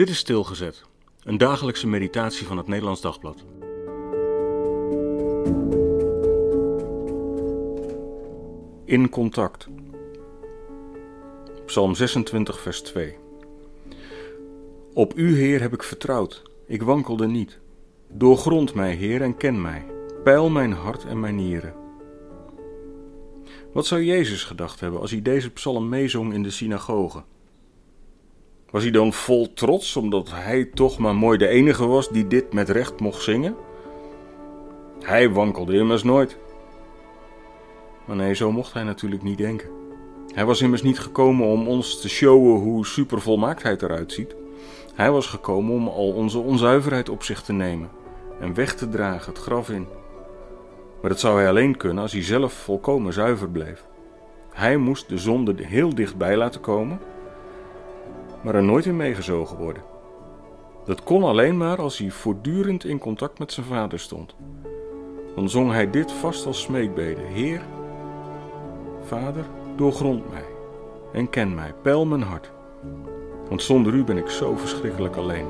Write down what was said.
Dit is Stilgezet, een dagelijkse meditatie van het Nederlands Dagblad. In contact. Psalm 26, vers 2. Op u, Heer, heb ik vertrouwd. Ik wankelde niet. Doorgrond mij, Heer, en ken mij. Peil mijn hart en mijn nieren. Wat zou Jezus gedacht hebben als hij deze psalm meezong in de synagoge? Was hij dan vol trots omdat hij toch maar mooi de enige was die dit met recht mocht zingen? Hij wankelde immers nooit. Maar nee, zo mocht hij natuurlijk niet denken. Hij was immers niet gekomen om ons te showen hoe supervolmaaktheid eruit ziet. Hij was gekomen om al onze onzuiverheid op zich te nemen en weg te dragen het graf in. Maar dat zou hij alleen kunnen als hij zelf volkomen zuiver bleef. Hij moest de zonde heel dichtbij laten komen, maar er nooit in meegezogen worden. Dat kon alleen maar als hij voortdurend in contact met zijn vader stond. Dan zong hij dit vast als smeekbede: Heer, Vader, doorgrond mij en ken mij, peil mijn hart. Want zonder u ben ik zo verschrikkelijk alleen.